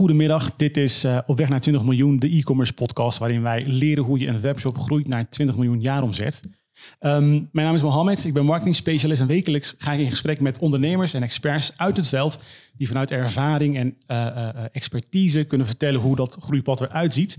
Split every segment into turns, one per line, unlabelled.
goedemiddag. Dit is uh, Op weg naar 20 miljoen, de e-commerce podcast, waarin wij leren hoe je een webshop groeit naar 20 miljoen jaaromzet. Um, mijn naam is Mohammed, ik ben marketing specialist en wekelijks ga ik in gesprek met ondernemers en experts uit het veld die vanuit ervaring en uh, uh, expertise kunnen vertellen hoe dat groeipad eruit ziet.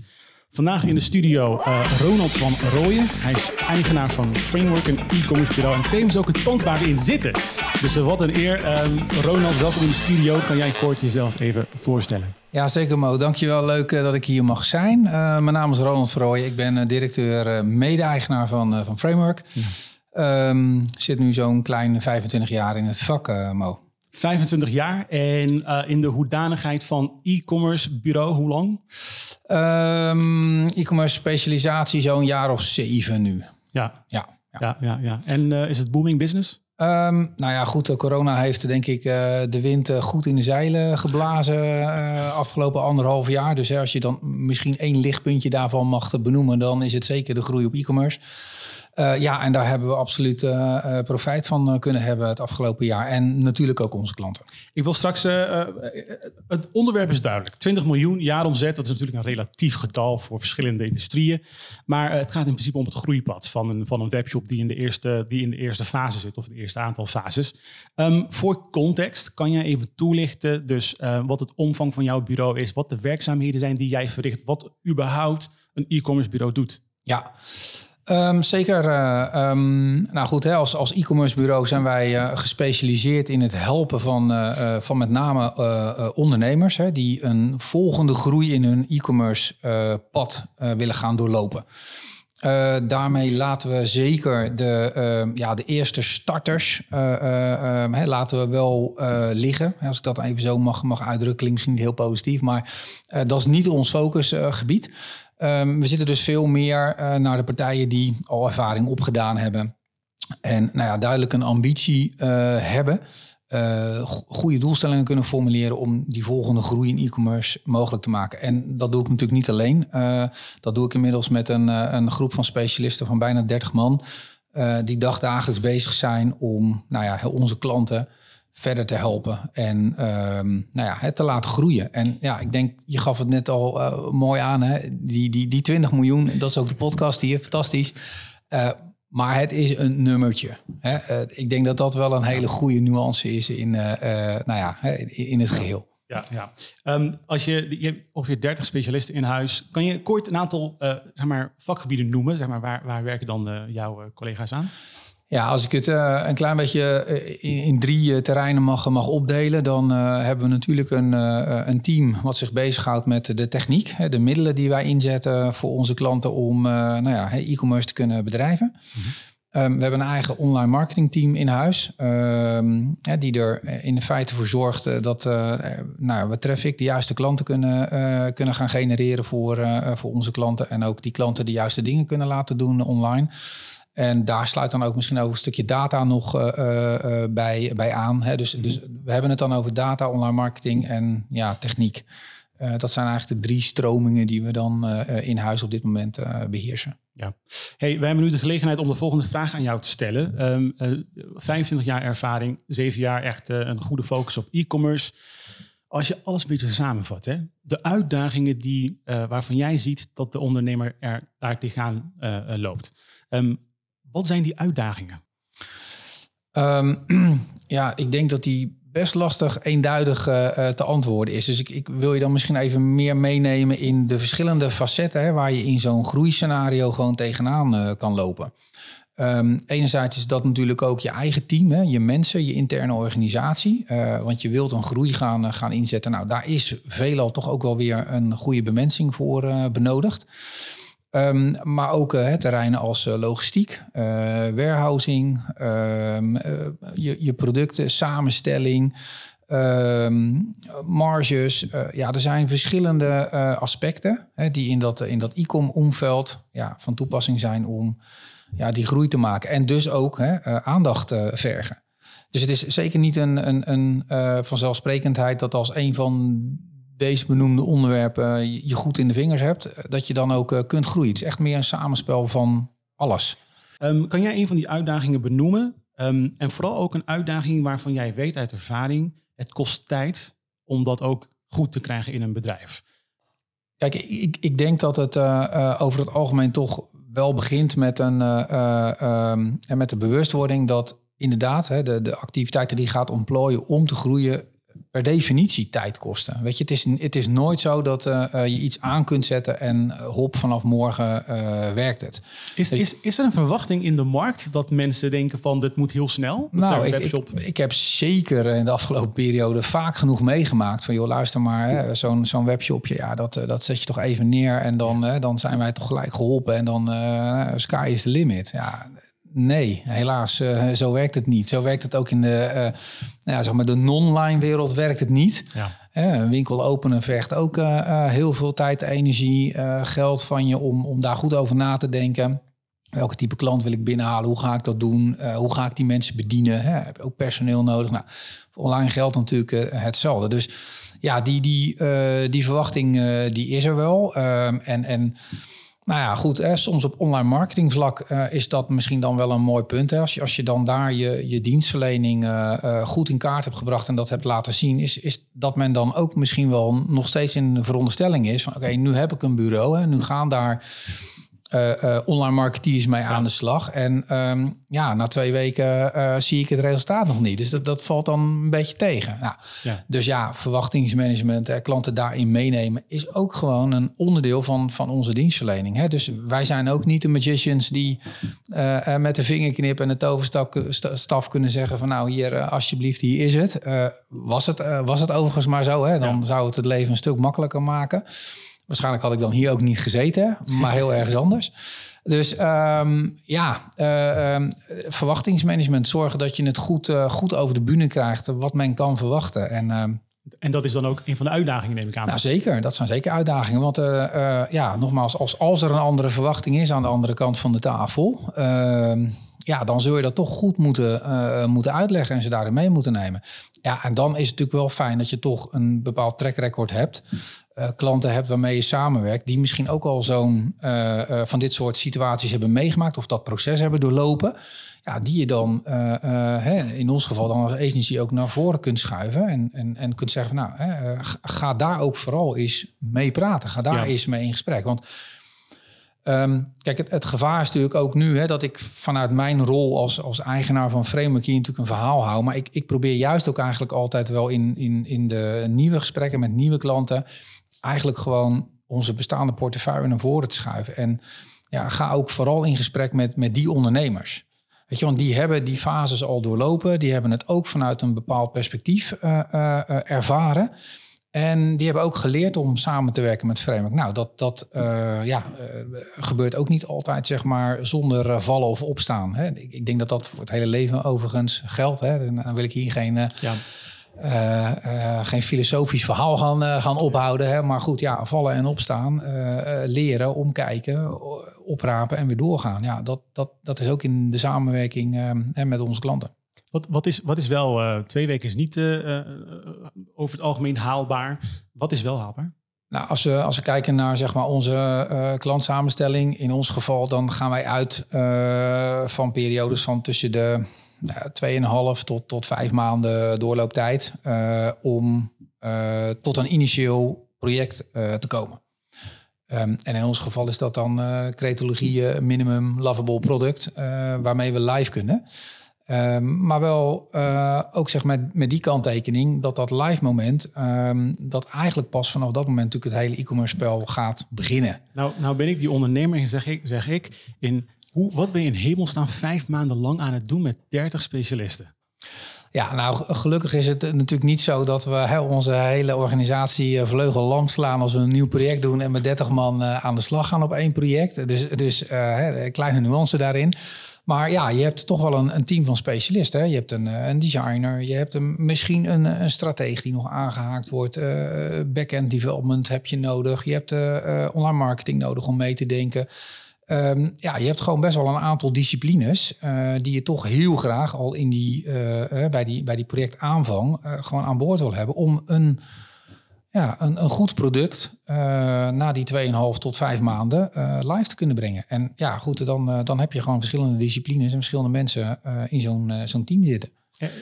Vandaag in de studio uh, Ronald van Rooyen. Hij is eigenaar van Framework, een e-commerce bureau. En tevens ook het pand waar we in zitten. Dus uh, wat een eer. Um, Ronald, welkom in de studio. Kan jij kort jezelf even voorstellen?
Ja, zeker Mo. Dankjewel. Leuk uh, dat ik hier mag zijn. mijn naam is Ronald van Rooyen. Ik ben directeur, mede-eigenaar van, van Framework. Ja. Um, zit nu zo'n klein 25 jaar in het vak, Mo.
25 jaar en uh, in de hoedanigheid van e-commerce bureau, hoe lang?
Um, e-commerce specialisatie zo'n jaar of zeven nu.
Ja, ja, ja. ja, ja, ja. En uh, is het booming business?
Um, nou ja, goed, corona heeft denk ik uh, de wind goed in de zeilen geblazen afgelopen anderhalf jaar. Dus hè, als je dan misschien één lichtpuntje daarvan mag benoemen, dan is het zeker de groei op e-commerce. Uh, ja, en daar hebben we absoluut uh, profijt van kunnen hebben het afgelopen jaar. En natuurlijk ook onze klanten.
Ik wil straks, het onderwerp is duidelijk. 20 miljoen jaaromzet, dat is natuurlijk een relatief getal voor verschillende industrieën. Maar het gaat in principe om het groeipad van een, van een webshop die in, de eerste, die in de eerste fase zit, of het eerste aantal fases. Um, voor context, kan jij even toelichten dus wat het omvang van jouw bureau is, wat de werkzaamheden zijn die jij verricht, wat überhaupt een e-commerce bureau doet?
Ja, Um, zeker. Uh, um, nou goed, hè, als, als e-commerce bureau zijn wij uh, gespecialiseerd in het helpen van, uh, van met name ondernemers hè, die een volgende groei in hun e-commerce pad willen gaan doorlopen. daarmee laten we zeker de, ehm, ja, de eerste starters laten we wel liggen. Als ik dat even zo mag, mag uitdrukken, klinkt misschien heel positief, maar dat is niet ons focusgebied. Um, we zitten dus veel meer uh, naar de partijen die al ervaring opgedaan hebben. En nou ja, duidelijk een ambitie uh, hebben. Uh, goede doelstellingen kunnen formuleren om die volgende groei in e-commerce mogelijk te maken. En dat doe ik natuurlijk niet alleen. dat doe ik inmiddels met een, een groep van specialisten van bijna 30 man. die dagdagelijks bezig zijn om nou ja, onze klanten verder te helpen en ehm, nou ja, het te laten groeien. En ja, ik denk, je gaf het net al uh, mooi aan, hè? Die, die, die 20 miljoen, dat is ook de podcast hier, fantastisch. Uh, maar het is een nummertje. Hè? Uh, ik denk dat dat wel een hele goede nuance is in, nou ja, in het geheel.
Ja, ja. Um, als je, je hebt ongeveer 30 specialisten in huis, kan je kort een aantal zeg maar, vakgebieden noemen? Zeg maar, waar, waar werken dan jouw collega's aan?
Ja, als ik het uh, een klein beetje uh, in, in, drie uh, terreinen mag, mag opdelen, dan hebben we natuurlijk een, een team wat zich bezighoudt met de techniek, hè, de middelen die wij inzetten voor onze klanten om nou ja, e-commerce te kunnen bedrijven. Mm-hmm. Um, we hebben een eigen online marketingteam in huis, um, die er in feite voor zorgt dat nou, we traffic, de juiste klanten kunnen, kunnen gaan genereren voor, voor onze klanten en ook die klanten de juiste dingen kunnen laten doen online. En daar sluit dan ook misschien ook een stukje data nog uh, uh, bij, bij aan. Hè? Dus, dus we hebben het dan over data, online marketing en ja, techniek. Uh, dat zijn eigenlijk de drie stromingen die we dan in huis op dit moment beheersen.
Ja. Hey, wij hebben nu de gelegenheid om de volgende vraag aan jou te stellen. Um, 25 jaar ervaring, 7 jaar echt een goede focus op e-commerce. Als je alles een beetje samenvat, hè? de uitdagingen die, waarvan jij ziet dat de ondernemer er daar tegenaan loopt. Um, wat zijn die uitdagingen?
Um, ja, ik denk dat die best lastig eenduidig uh, te antwoorden is. Dus ik, ik, wil je dan misschien even meer meenemen in de verschillende facetten hè, waar je in zo'n groeiscenario gewoon tegenaan uh, kan lopen. Um, enerzijds is dat natuurlijk ook je eigen team, hè, je mensen, je interne organisatie. Want je wilt een groei gaan, gaan inzetten. Nou, daar is veelal toch ook wel weer een goede bemensing voor benodigd. Um, maar ook uh, terreinen als uh, logistiek, uh, warehousing, um, je, je, producten, samenstelling, um, marges. ja, er zijn verschillende aspecten die in dat, in dat e-com omveld ja, van toepassing zijn om ja, die groei te maken. En dus ook hè, aandacht vergen. Dus het is zeker niet een, een, een vanzelfsprekendheid dat als een van deze benoemde onderwerpen je goed in de vingers hebt, eh, dat je dan ook eh, kunt groeien. Het is echt meer een samenspel van alles.
Um, kan jij een van die uitdagingen benoemen? Um, en vooral ook een uitdaging waarvan jij weet uit ervaring, het kost tijd om dat ook goed te krijgen in een bedrijf?
Kijk, ik, ik denk dat het over het algemeen toch wel begint met, een, um, met de bewustwording dat inderdaad hè, de, de activiteiten die gaat ontplooien om te groeien per definitie tijd kosten. Weet je, het is, het is nooit zo dat uh, je iets aan kunt zetten en uh, hop, vanaf morgen uh, werkt het.
Is, is, is er een verwachting in de markt dat mensen denken van dit moet heel snel?
Nou, ik, ik, ik, heb zeker in de afgelopen periode vaak genoeg meegemaakt van joh, luister maar, zo'n zo'n webshopje, ja, dat, dat zet je toch even neer en dan, dan zijn wij toch gelijk geholpen en dan sky is the limit. Ja, Nee, helaas, uh, zo werkt het niet. Zo werkt het ook in de, uh, ja, zeg maar de non-line wereld werkt het niet. Ja. een winkel openen vergt ook heel veel tijd, energie, geld van je om, om daar goed over na te denken. Welke type klant wil ik binnenhalen? Hoe ga ik dat doen? hoe ga ik die mensen bedienen? Hè? Heb je ook personeel nodig? Nou, voor online geldt natuurlijk hetzelfde. Dus ja, die, die, die verwachting die is er wel. Ehm, en, en nou ja, goed. Hè, soms op online marketingvlak uh, is dat misschien dan wel een mooi punt. Hè. Als, je, als je dan daar je, je dienstverlening uh, uh, goed in kaart hebt gebracht en dat hebt laten zien, is, is dat men dan ook misschien wel nog steeds in de veronderstelling is van oké, nu heb ik een bureau. Hè, nu gaan daar uh, uh, online marketeers mee aan de slag. En um, ja, na twee weken uh, zie ik het resultaat nog niet. Dus dat, dat valt dan een beetje tegen. Nou, ja. Dus ja, verwachtingsmanagement, en klanten daarin meenemen, is ook gewoon een onderdeel van, van onze dienstverlening. Hè? Dus wij zijn ook niet de magicians die met de vingerknip en de toverstaf kunnen zeggen van nou hier, alsjeblieft, hier is het. was, het was het overigens maar zo, hè? dan zou het het leven een stuk makkelijker maken. Waarschijnlijk had ik dan hier ook niet gezeten, maar heel ergens anders. Dus um, ja, uh, um, verwachtingsmanagement. Zorgen dat je het goed, uh, goed over de bühne krijgt. Wat men kan verwachten. En, um,
en dat is dan ook een van de uitdagingen, neem ik aan.
Nou, zeker. Dat zijn zeker uitdagingen. Want uh, ja, nogmaals, als, als er een andere verwachting is aan de andere kant van de tafel... ja, dan zul je dat toch goed moeten, moeten uitleggen en ze daarin mee moeten nemen. Ja, en dan is het natuurlijk wel fijn dat je toch een bepaald track record hebt. Uh, klanten hebt waarmee je samenwerkt, die misschien ook al zo'n uh, uh, van dit soort situaties hebben meegemaakt of dat proces hebben doorlopen. Ja, die je dan hè, in ons geval dan als agency ook naar voren kunt schuiven en, en, en kunt zeggen, nou, hè, ga daar ook vooral eens mee praten. Ga daar ja. eens mee in gesprek. Want Um, kijk, het, het, gevaar is natuurlijk ook nu hè, dat ik vanuit mijn rol als, als eigenaar van Framework hier natuurlijk een verhaal hou. Maar ik, ik probeer juist ook eigenlijk altijd wel in, in, in de nieuwe gesprekken met nieuwe klanten eigenlijk gewoon onze bestaande portefeuille naar voren te schuiven. En ja, ga ook vooral in gesprek met, met die ondernemers. Weet je, want die hebben die fases al doorlopen. Die hebben het ook vanuit een bepaald perspectief uh, uh, ervaren. En die hebben ook geleerd om samen te werken met Framework. Nou, dat, dat ja, gebeurt ook niet altijd zeg maar, zonder vallen of opstaan. Hè. Ik, ik, denk dat dat voor het hele leven overigens geldt. Hè. Dan wil ik hier geen... Ja geen filosofisch verhaal gaan, uh, gaan ophouden. Hè? Maar goed, ja, vallen en opstaan, leren, omkijken, oprapen en weer doorgaan. Ja, dat, dat, dat is ook in de samenwerking met onze klanten.
Wat, wat, is, wat is wel, twee weken is niet over het algemeen haalbaar. Wat is wel haalbaar?
Nou, als we, als we kijken naar zeg maar, onze klantsamenstelling, in ons geval, dan gaan wij uit van periodes van tussen de nou, 2,5 tot, tot 5 maanden doorlooptijd uh, om uh, tot een initieel project uh, te komen. Um, en in ons geval is dat dan cretologie minimum lovable product, waarmee we live kunnen. Um, maar wel ook zeg met, met die kanttekening dat dat live moment, um, dat eigenlijk pas vanaf dat moment natuurlijk het hele e-commerce spel gaat beginnen.
Nou, nou ben ik die ondernemer en zeg ik, zeg ik in hoe, wat ben je in hemelsnaam vijf maanden lang aan het doen met 30 specialisten?
Ja, nou gelukkig is het natuurlijk niet zo dat we onze hele organisatie uh, vleugel lam slaan als we een nieuw project doen en met 30 man uh, aan de slag gaan op één project. Dus, dus uh, kleine nuance daarin. Maar ja, je hebt toch wel een, een team van specialisten. Hè? Je hebt een, een designer, je hebt misschien een, een die nog aangehaakt wordt. back-end development heb je nodig. Je hebt online marketing nodig om mee te denken. Um, ja, je hebt gewoon best wel een aantal disciplines uh, die je toch heel graag al in die, uh, bij, die, bij die projectaanvang gewoon aan boord wil hebben om een, ja, een, een goed product na die 2,5 tot 5 maanden live te kunnen brengen. En ja, goed, dan, dan heb je gewoon verschillende disciplines en verschillende mensen in zo'n zo'n team zitten.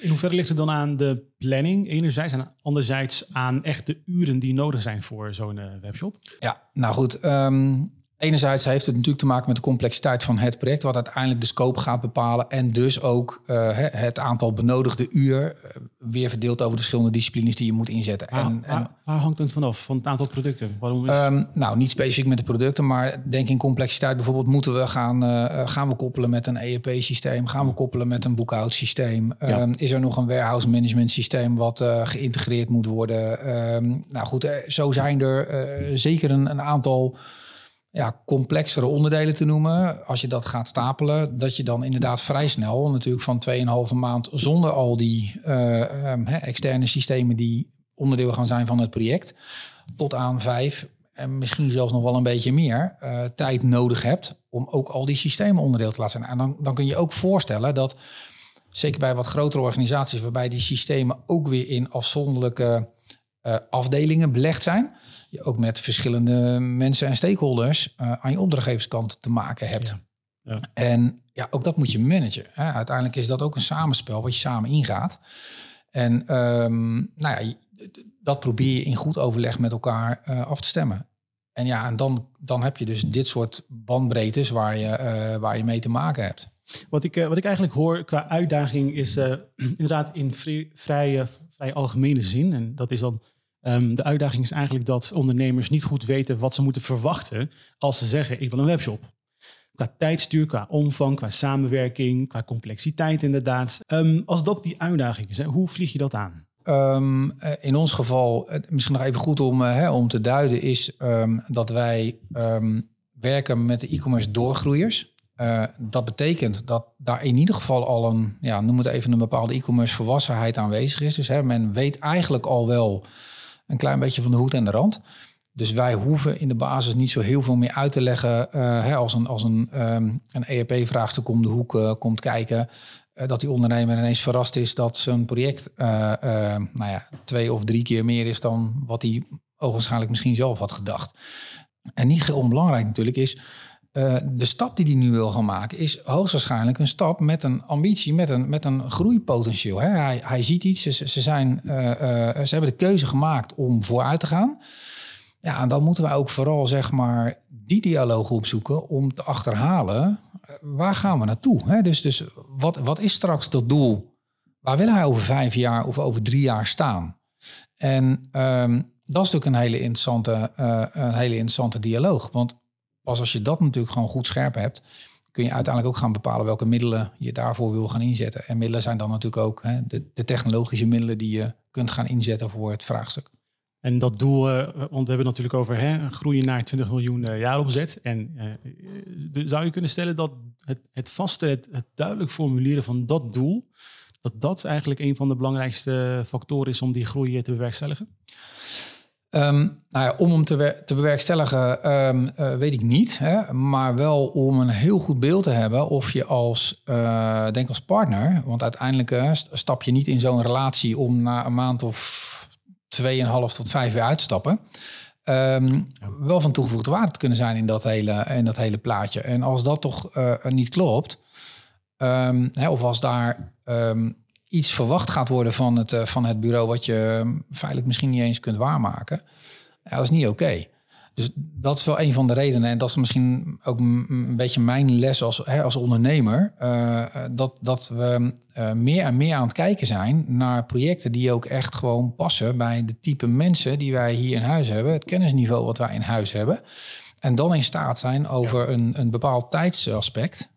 In hoeverre ligt het dan aan de planning enerzijds en anderzijds aan echt de uren die nodig zijn voor zo'n webshop?
Ja, nou goed. Um, Enerzijds heeft het natuurlijk te maken met de complexiteit van het project, wat uiteindelijk de scope gaat bepalen. En dus ook uh, het aantal benodigde uur uh, weer verdeeld over de verschillende disciplines die je moet inzetten.
Waar,
en,
waar,
en,
waar hangt het vanaf, van het aantal producten? Waarom is...
Um, nou, niet specifiek met de producten, maar denk in complexiteit. Bijvoorbeeld moeten we gaan, uh, gaan we koppelen met een ERP-systeem? Gaan we koppelen met een boekhoudsysteem? Ja. Um, is er nog een warehouse management systeem wat geïntegreerd moet worden? Um, nou goed, zo zijn er zeker een, een aantal ja, complexere onderdelen te noemen. Als je dat gaat stapelen, dat je dan inderdaad vrij snel, natuurlijk van 2,5 maand zonder al die uh, um, externe systemen die onderdeel gaan zijn van het project, tot aan vijf en misschien zelfs nog wel een beetje meer uh, tijd nodig hebt om ook al die systemen onderdeel te laten zijn. En dan, dan kun je ook voorstellen dat, zeker bij wat grotere organisaties, waarbij die systemen ook weer in afzonderlijke uh, afdelingen belegd zijn, je ook met verschillende mensen en stakeholders uh, aan je opdrachtgeverskant te maken hebt. Ja. Ja. En ja, ook dat moet je managen. Hè. Uiteindelijk is dat ook een samenspel wat je samen ingaat. En um, nou ja, dat probeer je in goed overleg met elkaar uh, af te stemmen. En ja, en dan, dan heb je dus dit soort bandbreedtes waar je, uh, waar je mee te maken hebt.
Wat ik, wat ik eigenlijk hoor qua uitdaging is inderdaad in vrij, vrij, vrij algemene zin. En dat is dan Um, de uitdaging is eigenlijk dat ondernemers niet goed weten wat ze moeten verwachten als ze zeggen ik wil een webshop. Qua tijdstuur, qua omvang, qua samenwerking, qua complexiteit inderdaad. Um, als dat die uitdaging is, hoe vlieg je dat aan?
Um, in ons geval, misschien nog even goed om, uh, hè, om te duiden, is dat wij werken met de e-commerce doorgroeiers. Uh, dat betekent dat daar in ieder geval al een, ja, noem het even een bepaalde e-commerce volwassenheid aanwezig is. Dus hè, men weet eigenlijk al wel een klein beetje van de hoed en de rand. Dus wij hoeven in de basis niet zo heel veel meer uit te leggen uh, hè, als een, als een, um, een ERP-vraagstuk om de hoek uh, komt kijken. Dat die ondernemer ineens verrast is dat zijn project nou ja, twee of drie keer meer is dan wat hij ogenschijnlijk misschien zelf had gedacht. En niet onbelangrijk natuurlijk is, uh, de stap die hij nu wil gaan maken is hoogstwaarschijnlijk een stap met een ambitie, met een, met een groeipotentieel. Hè? Hij, hij ziet iets, ze, ze, zijn, uh, uh, ze hebben de keuze gemaakt om vooruit te gaan. Ja, en dan moeten wij ook vooral zeg maar die dialoog opzoeken om te achterhalen waar gaan we naartoe. Hè? Dus, dus wat, wat is straks dat doel? Waar wil hij over vijf jaar of over drie jaar staan? En um, dat is natuurlijk een hele interessante, een hele interessante dialoog. Want Pas als je dat natuurlijk gewoon goed scherp hebt, kun je uiteindelijk ook gaan bepalen welke middelen je daarvoor wil gaan inzetten. En middelen zijn dan natuurlijk ook hè, de, de, technologische middelen die je kunt gaan inzetten voor het vraagstuk.
En dat doel, uh, want we hebben het natuurlijk over hè, groeien naar 20 miljoen uh, jaaropzet. En uh, zou je kunnen stellen dat het, het vaste, het, het, duidelijk formuleren van dat doel, dat dat eigenlijk een van de belangrijkste factoren is om die groei te bewerkstelligen?
Um, nou ja, om hem te, te bewerkstelligen um, uh, weet ik niet. Hè? Maar wel om een heel goed beeld te hebben of je als, uh, denk als partner... want uiteindelijk uh, stap je niet in zo'n relatie om na een maand of tweeënhalf tot vijf jaar uit te stappen... Um, wel van toegevoegde waarde te kunnen zijn in dat hele, in dat hele plaatje. En als dat toch niet klopt... Hè, of als daar iets verwacht gaat worden van het, uh, van het bureau wat je ehm, feitelijk misschien niet eens kunt waarmaken. Ja, dat is niet oké. Dus dat is wel een van de redenen. En dat is misschien ook een beetje mijn les als, hè, als ondernemer. Uh, dat, dat we uh, meer en meer aan het kijken zijn naar projecten die ook echt gewoon passen bij de type mensen die wij hier in huis hebben. Het kennisniveau wat wij in huis hebben. En dan in staat zijn over een, een bepaald tijdsaspect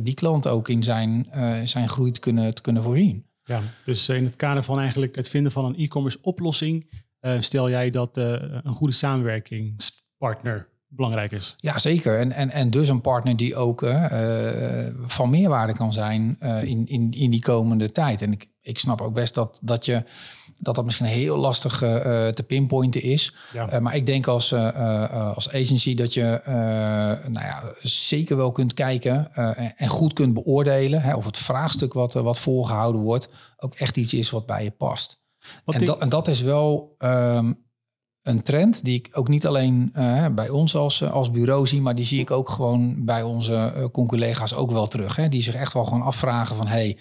die klant ook in zijn, uh, zijn groei te kunnen, te kunnen voorzien.
Ja, dus in het kader van eigenlijk het vinden van een e-commerce oplossing, stel jij dat een goede samenwerkingspartner belangrijk is.
Ja, zeker. En, en, en dus een partner die ook van meerwaarde kan zijn in, in, in die komende tijd. En ik, ik snap ook best dat, dat je dat dat misschien heel lastig uh, te pinpointen is. Ja. Uh, maar ik denk als, uh, als agency dat je nou ja, zeker wel kunt kijken en, en, goed kunt beoordelen hè, of het vraagstuk wat, wat voorgehouden wordt ook echt iets is wat bij je past. En, dat, en dat is wel um, een trend die ik ook niet alleen bij ons als, als bureau zie, maar die zie ik ook gewoon bij onze collega's ook wel terug. Hè, die zich echt wel gewoon afvragen van hey,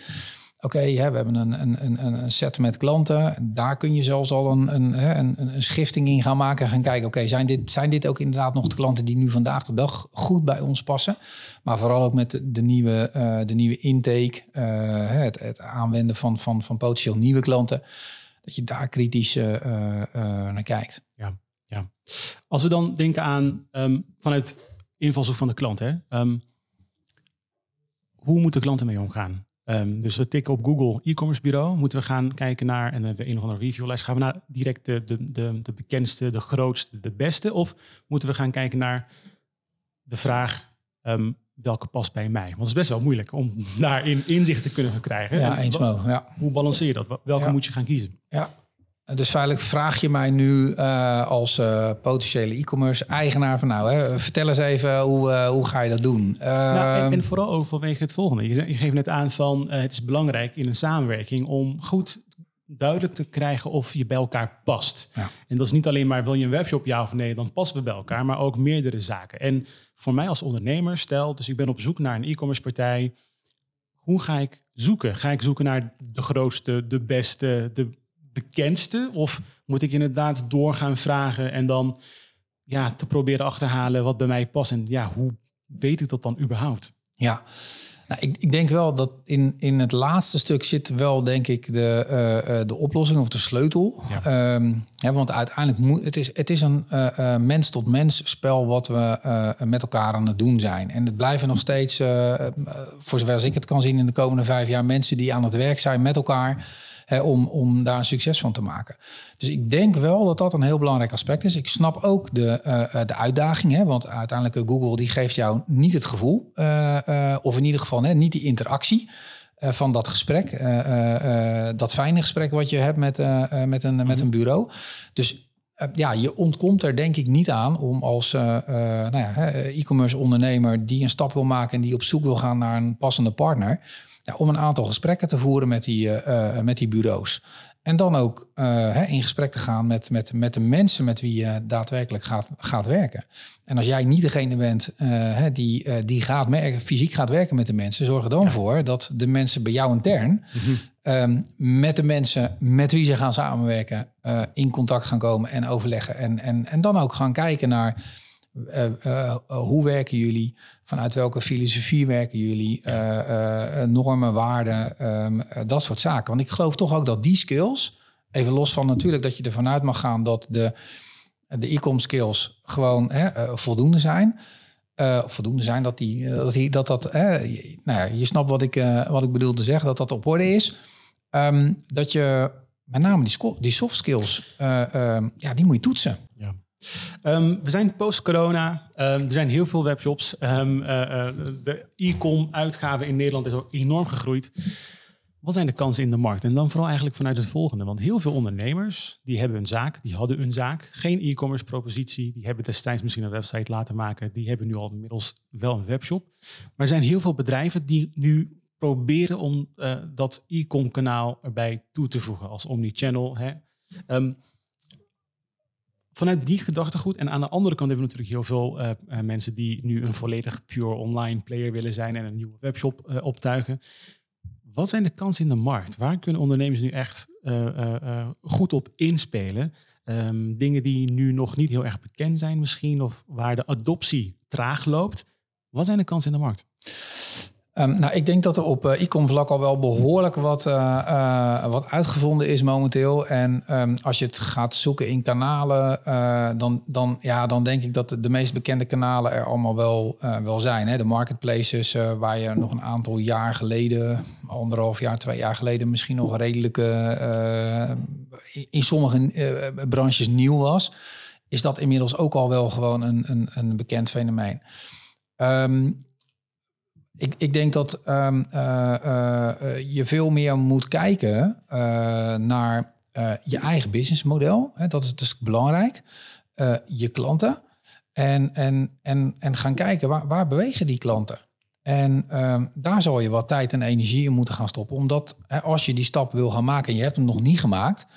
oké, we hebben een, een, een, een set met klanten. Daar kun je zelfs al een, een, een, schifting in gaan maken. En gaan kijken, oké, zijn, dit, zijn dit ook inderdaad nog de klanten die nu vandaag de dag goed bij ons passen? Maar vooral ook met de, nieuwe, uh, de nieuwe intake, uh, het, het aanwenden van, van, van potentieel nieuwe klanten. Dat je daar kritisch uh, naar kijkt.
Ja, ja. Als we dan denken aan um, vanuit invalshoek van de klant, hè? Um, hoe moeten klanten mee omgaan? Um, dus we tikken op Google e-commerce bureau. Moeten we gaan kijken naar, en we een of andere reviewlijst, gaan we naar direct de, de, de, de, bekendste, de grootste, de beste? Of moeten we gaan kijken naar de vraag, um, welke past bij mij? Want het is best wel moeilijk om daarin inzicht te kunnen verkrijgen.
Ja, eens ja.
Hoe balanceer je dat? Welke moet je gaan kiezen?
Ja, dus feitelijk vraag je mij nu uh, als uh, potentiële e-commerce eigenaar van nou, hè, vertel eens even hoe, uh, hoe ga je dat doen?
Nou, en, en, vooral ook vanwege het volgende. Je, geeft net aan van het is belangrijk in een samenwerking om goed duidelijk te krijgen of je bij elkaar past. Ja. En dat is niet alleen maar wil je een webshop ja of nee, dan passen we bij elkaar, maar ook meerdere zaken. En voor mij als ondernemer, stel, dus ik ben op zoek naar een e-commerce partij. Hoe ga ik zoeken? Ga ik zoeken naar de grootste, de beste, de bekendste? Of moet ik inderdaad doorgaan vragen en dan ja, te proberen achterhalen wat bij mij past? En ja, hoe weet ik dat dan überhaupt?
Ja, nou, ik, ik, denk wel dat in, in het laatste stuk zit wel, denk ik, de, uh, de oplossing of de sleutel. Ja. Um, want uiteindelijk moet het is het is een uh, mens-tot-mens spel wat we met elkaar aan het doen zijn. En het blijven nog steeds, voor zover als ik het kan zien, in de komende vijf jaar mensen die aan het werk zijn met elkaar hè, om, om daar een succes van te maken. Dus ik denk wel dat dat een heel belangrijk aspect is. Ik snap ook de, uh, de uitdaging, hè, want uiteindelijk Google die geeft jou niet het gevoel, uh, of in ieder geval hè, niet die interactie. van dat gesprek, dat fijne gesprek wat je hebt met, met, een, met een bureau. Dus ja, je ontkomt er denk ik niet aan om als nou ja, e-commerce ondernemer die een stap wil maken en die op zoek wil gaan naar een passende partner, ja, om een aantal gesprekken te voeren met die, met die bureaus. En dan ook uh, hè, in gesprek te gaan met, met, met de mensen met wie je daadwerkelijk gaat, gaat werken. En als jij niet degene bent uh, die, die gaat merken, fysiek gaat werken met de mensen, zorg er dan voor dat de mensen bij jou intern mm um, met de mensen met wie ze gaan samenwerken in contact gaan komen en overleggen. En, en, en dan ook gaan kijken naar uh, uh, hoe werken jullie? Vanuit welke filosofie werken jullie? Normen, waarden, um, dat soort zaken. Want ik geloof toch ook dat die skills, even los van natuurlijk dat je ervan uit mag gaan dat de, de e-com skills gewoon voldoende zijn. voldoende zijn dat die, dat, die, dat, dat nou ja, je snapt wat ik, wat ik bedoel te zeggen, dat dat op orde is. Um, dat je met name die, die soft skills, ehm, ja, die moet je toetsen.
Ja. Um, we zijn post-corona. Um, er zijn heel veel webshops. Um, uh, de e-com uitgave in Nederland is ook enorm gegroeid. Wat zijn de kansen in de markt? En dan vooral eigenlijk vanuit het volgende. Want heel veel ondernemers, die hebben een zaak, die hadden een zaak. Geen e-commerce propositie. Die hebben destijds misschien een website laten maken. Die hebben nu al inmiddels wel een webshop. Maar er zijn heel veel bedrijven die nu proberen om uh, dat e-com kanaal erbij toe te voegen als omnichannel. Hè. Vanuit die gedachtegoed. En aan de andere kant hebben we natuurlijk heel veel uh, mensen die nu een volledig pure online player willen zijn en een nieuwe webshop uh, optuigen. Wat zijn de kansen in de markt? Waar kunnen ondernemers nu echt goed op inspelen? Um, dingen die nu nog niet heel erg bekend zijn misschien, of waar de adoptie traag loopt. Wat zijn de kansen in de markt?
Um, nou, ik denk dat er op uh, e-com vlak al wel behoorlijk wat, uh, uh, wat uitgevonden is momenteel. En um, als je het gaat zoeken in kanalen, dan, dan, ja, dan denk ik dat de, de meest bekende kanalen er allemaal wel, wel zijn. Hè? De marketplaces, waar je nog een aantal jaar geleden, anderhalf jaar, twee jaar geleden, misschien nog redelijk in sommige branches nieuw was. Is dat inmiddels ook al wel gewoon een, een, een bekend fenomeen. Um, ik, ik denk dat um, uh, je veel meer moet kijken naar je eigen businessmodel. Dat is dus belangrijk. je klanten. En, en, en, en gaan kijken waar, waar bewegen die klanten. En um, daar zal je wat tijd en energie in moeten gaan stoppen. Omdat hè, als je die stap wil gaan maken en je hebt hem nog niet gemaakt,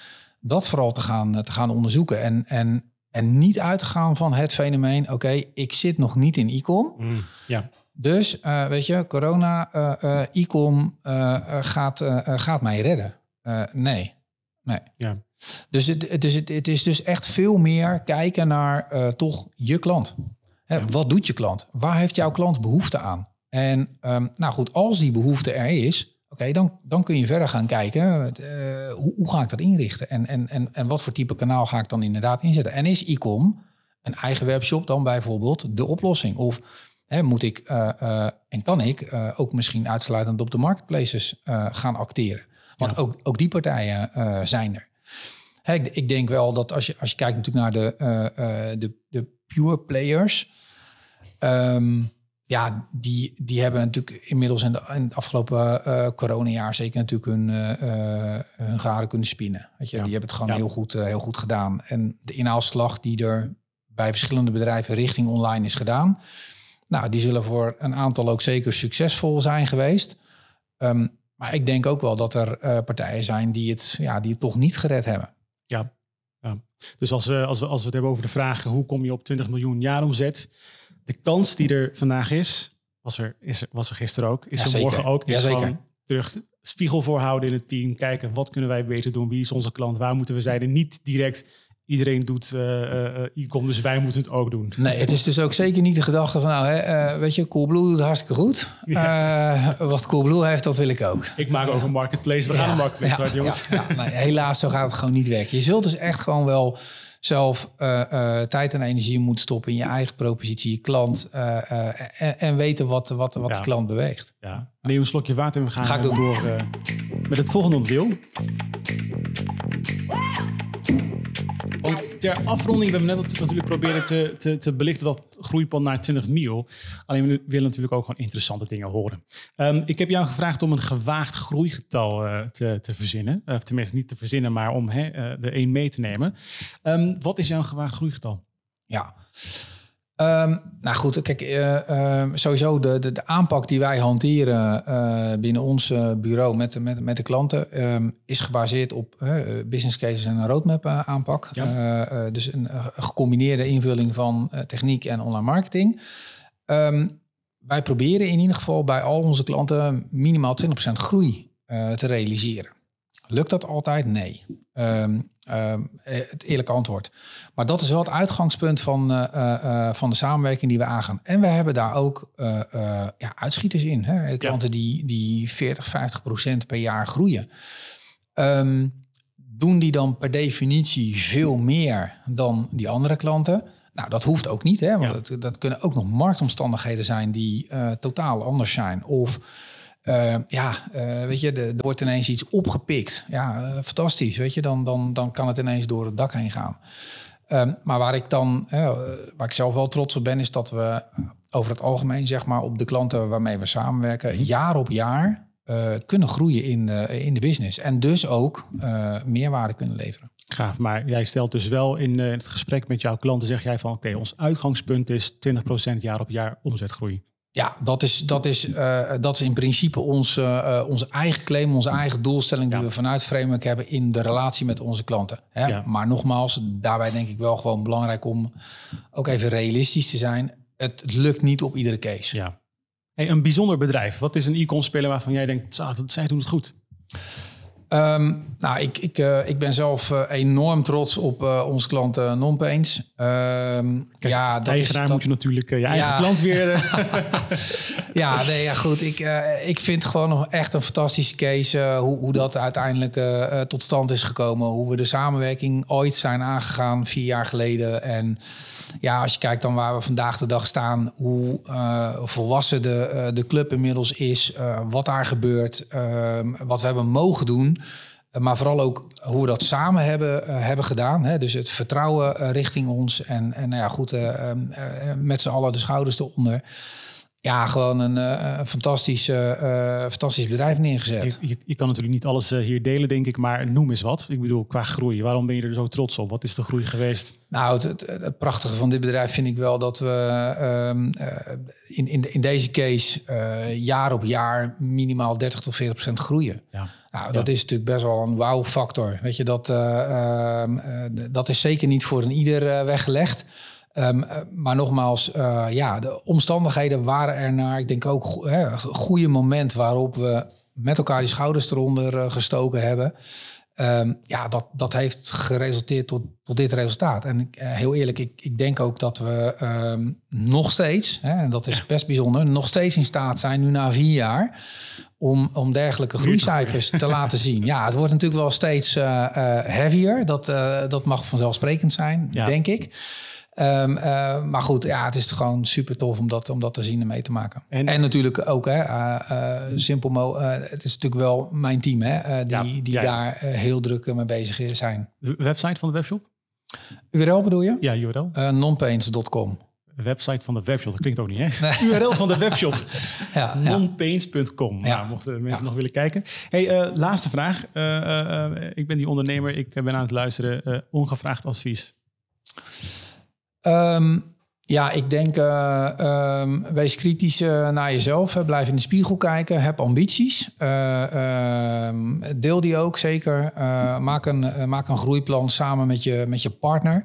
dat vooral te gaan, te gaan onderzoeken. En, en, en niet uitgaan van het fenomeen, oké, ik zit nog niet in e-com. Mm, ja Dus weet je, corona, e-com gaat, gaat mij redden. nee, nee.
Ja.
Dus, het, het, is, het, is dus echt veel meer kijken naar toch je klant. Hè, Wat doet je klant? Waar heeft jouw klant behoefte aan? En ehm, nou goed, als die behoefte er is, oké, dan, dan kun je verder gaan kijken, uh, hoe, hoe, ga ik dat inrichten? En, en, en, en wat voor type kanaal ga ik dan inderdaad inzetten? En is e-com, een eigen webshop, dan bijvoorbeeld de oplossing? Of hè, moet ik uh, uh, en kan ik ook misschien uitsluitend op de marketplaces gaan acteren? Want ook, ook die partijen zijn er. Hè, ik, ik, denk wel dat als je, als je kijkt natuurlijk naar de, de, de pure players... Um, ja, die, die hebben natuurlijk inmiddels in, de, in het afgelopen uh, coronajaar zeker natuurlijk hun, uh, hun garen kunnen spinnen. Weet je, die hebben het gewoon heel, goed, heel goed gedaan. En de inhaalslag die er bij verschillende bedrijven richting online is gedaan, nou, die zullen voor een aantal ook zeker succesvol zijn geweest. Um, maar ik denk ook wel dat er partijen zijn die het, ja, die het toch niet gered hebben.
Ja, ja. dus als we, als, we, als we het hebben over de vraag hoe kom je op 20 miljoen jaaromzet de kans die er vandaag is, was er, is er, was er gisteren ook, is er morgen ook. Is ja, zeker. terug spiegel voorhouden in het team. Kijken, wat kunnen wij beter doen? Wie is onze klant? Waar moeten we zijn? niet direct iedereen doet uh, e-com, dus wij moeten het ook doen.
Nee, het is dus ook zeker niet de gedachte van, nou, hè, uh, weet je, Coolblue doet hartstikke goed. Ja. wat Coolblue heeft, dat wil ik ook.
Ik maak ook een marketplace. We gaan een marketplace starten, jongens.
Nee, helaas, zo gaat het gewoon niet werken. Je zult dus echt gewoon wel zelf uh, uh, tijd en energie moet stoppen in je eigen propositie, je klant uh, en, en, weten wat, wat, wat de klant beweegt.
Ja. Neem een slokje water en we gaan Ga door met het volgende onderdeel. Ter afronding, we hebben net natuurlijk proberen te, te, te belichten dat groeiplan naar 20 mil. Alleen we willen natuurlijk ook gewoon interessante dingen horen. Um, ik heb jou gevraagd om een gewaagd groeigetal uh, te, te verzinnen. Of tenminste niet te verzinnen, maar om hè, er één mee te nemen. Um, wat is jouw gewaagd groeigetal?
Ja, Um, nou goed, kijk, uh, sowieso de, de, de, aanpak die wij hanteren uh, binnen ons bureau met, met, met de klanten um, is gebaseerd op business cases en een roadmap aanpak. Ja. dus een gecombineerde invulling van techniek en online marketing. Um, wij proberen in ieder geval bij al onze klanten minimaal 20% groei te realiseren. Lukt dat altijd? Nee. Um, het eerlijke antwoord. Maar dat is wel het uitgangspunt van, uh, uh, van de samenwerking die we aangaan. En we hebben daar ook ja, uitschieters in. Hè? Klanten die, die 40, 50 procent per jaar groeien. Um, doen die dan per definitie veel meer dan die andere klanten? Nou, dat hoeft ook niet, hè? want dat, dat, kunnen ook nog marktomstandigheden zijn die totaal anders zijn. Of uh, ja, uh, weet je, er wordt ineens iets opgepikt. Ja, uh, fantastisch, weet je, dan, dan, dan kan het ineens door het dak heen gaan. Um, maar waar ik dan, waar ik zelf wel trots op ben, is dat we over het algemeen, zeg maar, op de klanten waarmee we samenwerken, jaar op jaar kunnen groeien in, in de business. En dus ook meerwaarde kunnen leveren.
Gaaf, maar jij stelt dus wel in het gesprek met jouw klanten, zeg jij van oké, ons uitgangspunt is 20% jaar op jaar omzetgroei.
Ja, dat is, dat is, uh, dat is in principe onze, uh, onze eigen claim, onze eigen doelstelling die we vanuit Framework hebben in de relatie met onze klanten. Hè? Ja. Maar nogmaals, daarbij denk ik wel gewoon belangrijk om ook even realistisch te zijn. Het lukt niet op iedere case.
Ja. Hey, een bijzonder bedrijf. Wat is een e-com speler waarvan jij denkt, zij doen het goed?
Um, nou, ik, ik, uh, ik ben zelf uh, enorm trots op uh, onze klant Nonpaints. Um,
ja, dat is, dat, moet je natuurlijk je eigen klant weer...
ja, nee, ja, goed. Ik, ik vind gewoon nog echt een fantastische case hoe, hoe dat uiteindelijk tot stand is gekomen. Hoe we de samenwerking ooit zijn aangegaan, vier jaar geleden. En ja, als je kijkt dan waar we vandaag de dag staan, hoe volwassen de, de club inmiddels is, wat daar gebeurt, ehm, wat we hebben mogen doen... Maar vooral ook hoe we dat samen hebben, uh, hebben gedaan. Hè? Dus het vertrouwen uh, richting ons. En, en nou ja, goed, uh, met z'n allen de schouders eronder. Ja, gewoon een, een fantastisch, fantastisch bedrijf neergezet.
Je, je, je, kan natuurlijk niet alles hier delen, denk ik. Maar noem eens wat. Ik bedoel, qua groei. Waarom ben je er zo trots op? Wat is de groei geweest?
Nou, het, het, het prachtige van dit bedrijf vind ik wel dat we um, in, in, in deze case jaar op jaar minimaal 30 tot 40 procent groeien. Ja. Nou, dat is natuurlijk best wel een wow-factor. Weet je, dat, uh, uh, dat is zeker niet voor een ieder uh, weggelegd. Ehm, maar nogmaals, ja, de omstandigheden waren er naar. Ik denk ook een goede moment waarop we met elkaar die schouders eronder gestoken hebben. Ehm, ja, dat, dat heeft geresulteerd tot, tot dit resultaat. En uh, heel eerlijk, ik, ik denk ook dat we um, nog steeds, hè, en dat is best bijzonder, nog steeds in staat zijn, nu na vier jaar, om, om dergelijke groeicijfers te laten zien. Ja, het wordt natuurlijk wel steeds uh, uh, heavier. Dat, dat mag vanzelfsprekend zijn, ja. denk ik. Um, uh, maar goed, ja, het is gewoon super tof om dat, om dat te zien en mee te maken. En, natuurlijk ook, hè, uh, uh, simpel mo het is natuurlijk wel mijn team, hè, die, ja, die daar heel druk mee bezig zijn.
De website van de webshop?
URL bedoel je?
Ja, URL.
nonpaints.com.
Website van de webshop, dat klinkt ook niet, hè? Nee. URL van de webshop. ja, nonpaints.com. Nou, mochten mensen nog willen kijken. Hey, laatste vraag. ik ben die ondernemer, ik ben aan het luisteren. ongevraagd advies.
Um, ja, ik denk, uh, um, wees kritisch uh, naar jezelf. Blijf in de spiegel kijken. Heb ambities. Uh, deel die ook zeker. maak, een, maak een groeiplan samen met je, met je partner.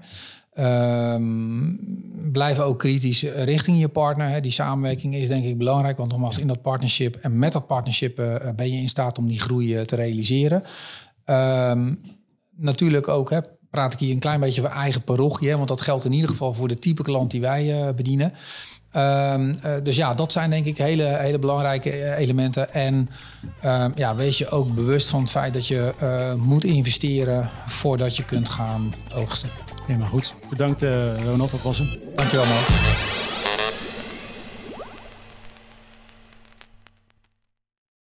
Blijf ook kritisch richting je partner. Hè. Die samenwerking is denk ik belangrijk. Want nogmaals, in dat partnership en met dat partnership ben je in staat om die groei te realiseren. natuurlijk ook hè, praat ik hier een klein beetje voor eigen parochie. Want dat geldt in ieder geval voor de type klant die wij uh, bedienen. Um, uh, dus ja, dat zijn denk ik hele, hele belangrijke eh, elementen. En um, ja, wees je ook bewust van het feit dat je uh, moet investeren voordat je kunt gaan oogsten.
Helemaal goed. Bedankt Ronald, dat was hem.
Dankjewel man.